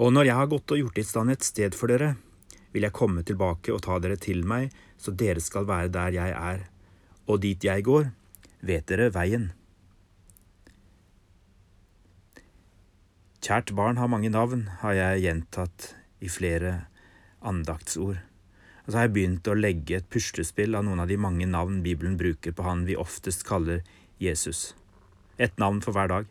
Og når jeg har gått og gjort i stand et sted for dere, vil jeg komme tilbake og ta dere til meg, så dere skal være der jeg er. Og dit jeg går, vet dere veien. Kjært barn har mange navn, har jeg gjentatt i flere andaktsord. Og så har jeg begynt å legge et puslespill av noen av de mange navn Bibelen bruker på han vi oftest kaller Jesus. Et navn for hver dag.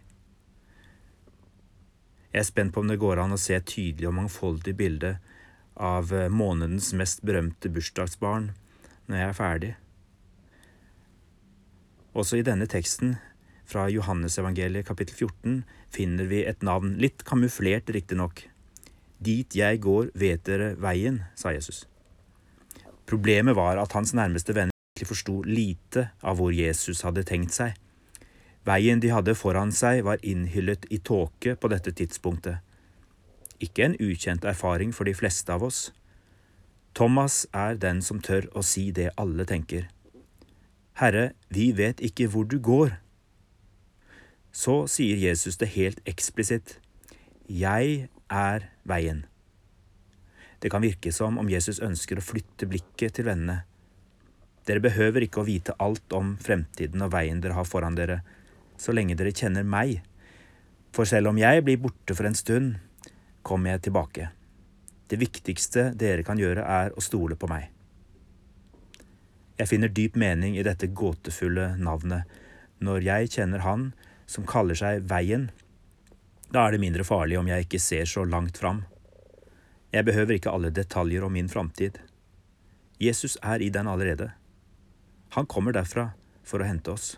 Jeg er spent på om det går an å se et tydelig og mangfoldig bilde av eh, månedens mest berømte bursdagsbarn når jeg er ferdig. Også i denne teksten fra Johannesevangeliet kapittel 14 finner vi et navn, litt kamuflert riktignok. Dit jeg går, vet dere veien, sa Jesus. Problemet var at hans nærmeste venner egentlig forsto lite av hvor Jesus hadde tenkt seg. Veien de hadde foran seg, var innhyllet i tåke på dette tidspunktet. Ikke en ukjent erfaring for de fleste av oss. Thomas er den som tør å si det alle tenker. Herre, vi vet ikke hvor du går. Så sier Jesus det helt eksplisitt. Jeg er veien. Det kan virke som om Jesus ønsker å flytte blikket til vennene. Dere behøver ikke å vite alt om fremtiden og veien dere har foran dere, så lenge dere kjenner meg. For selv om jeg blir borte for en stund, kommer jeg tilbake. Det viktigste dere kan gjøre, er å stole på meg. Jeg finner dyp mening i dette gåtefulle navnet. Når jeg kjenner Han som kaller seg Veien, da er det mindre farlig om jeg ikke ser så langt fram. Jeg behøver ikke alle detaljer om min framtid. Jesus er i den allerede. Han kommer derfra for å hente oss.